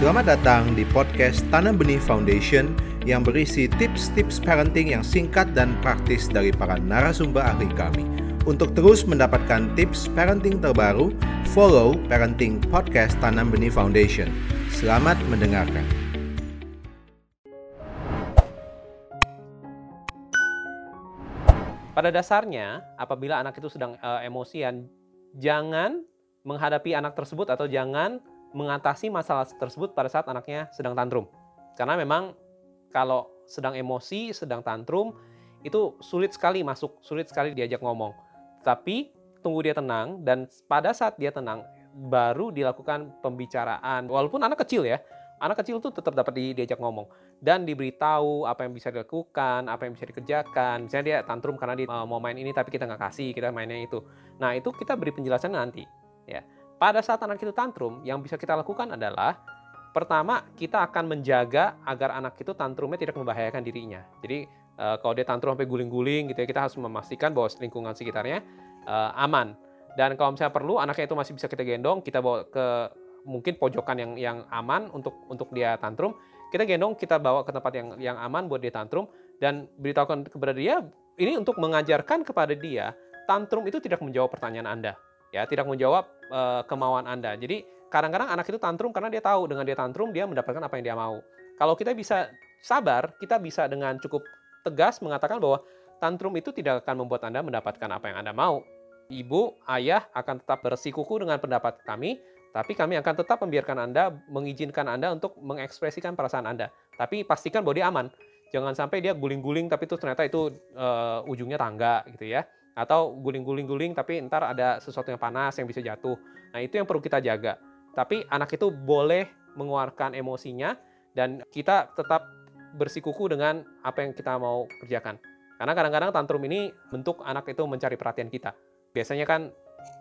Selamat datang di podcast Tanam Benih Foundation yang berisi tips-tips parenting yang singkat dan praktis dari para narasumber ahli kami. Untuk terus mendapatkan tips parenting terbaru, follow Parenting Podcast Tanam Benih Foundation. Selamat mendengarkan. Pada dasarnya, apabila anak itu sedang uh, emosian, jangan menghadapi anak tersebut atau jangan mengatasi masalah tersebut pada saat anaknya sedang tantrum. Karena memang kalau sedang emosi, sedang tantrum, itu sulit sekali masuk, sulit sekali diajak ngomong. Tapi tunggu dia tenang dan pada saat dia tenang baru dilakukan pembicaraan. Walaupun anak kecil ya, anak kecil tuh tetap dapat di, diajak ngomong dan diberitahu apa yang bisa dilakukan, apa yang bisa dikerjakan. Misalnya dia tantrum karena dia mau main ini tapi kita nggak kasih, kita mainnya itu. Nah itu kita beri penjelasan nanti. Ya, pada saat anak itu tantrum, yang bisa kita lakukan adalah pertama kita akan menjaga agar anak itu tantrumnya tidak membahayakan dirinya. Jadi uh, kalau dia tantrum sampai guling-guling gitu ya, kita harus memastikan bahwa lingkungan sekitarnya uh, aman. Dan kalau misalnya perlu anaknya itu masih bisa kita gendong, kita bawa ke mungkin pojokan yang yang aman untuk untuk dia tantrum kita gendong kita bawa ke tempat yang yang aman buat dia tantrum dan beritahukan kepada dia ini untuk mengajarkan kepada dia tantrum itu tidak menjawab pertanyaan anda ya tidak menjawab uh, kemauan anda jadi kadang-kadang anak itu tantrum karena dia tahu dengan dia tantrum dia mendapatkan apa yang dia mau kalau kita bisa sabar kita bisa dengan cukup tegas mengatakan bahwa tantrum itu tidak akan membuat anda mendapatkan apa yang anda mau ibu ayah akan tetap bersikuku dengan pendapat kami tapi kami akan tetap membiarkan Anda, mengizinkan Anda untuk mengekspresikan perasaan Anda. Tapi pastikan bahwa dia aman. Jangan sampai dia guling-guling tapi itu ternyata itu uh, ujungnya tangga gitu ya. Atau guling-guling-guling tapi ntar ada sesuatu yang panas yang bisa jatuh. Nah itu yang perlu kita jaga. Tapi anak itu boleh mengeluarkan emosinya dan kita tetap bersikuku dengan apa yang kita mau kerjakan. Karena kadang-kadang tantrum ini bentuk anak itu mencari perhatian kita. Biasanya kan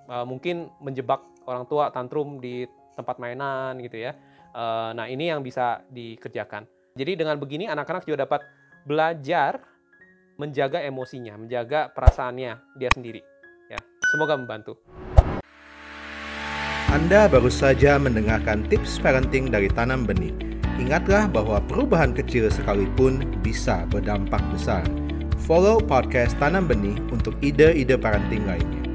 uh, mungkin menjebak orang tua tantrum di tempat mainan gitu ya. Uh, nah ini yang bisa dikerjakan. Jadi dengan begini anak-anak juga dapat belajar menjaga emosinya, menjaga perasaannya dia sendiri. Ya, semoga membantu. Anda baru saja mendengarkan tips parenting dari Tanam Benih. Ingatlah bahwa perubahan kecil sekalipun bisa berdampak besar. Follow podcast Tanam Benih untuk ide-ide parenting lainnya.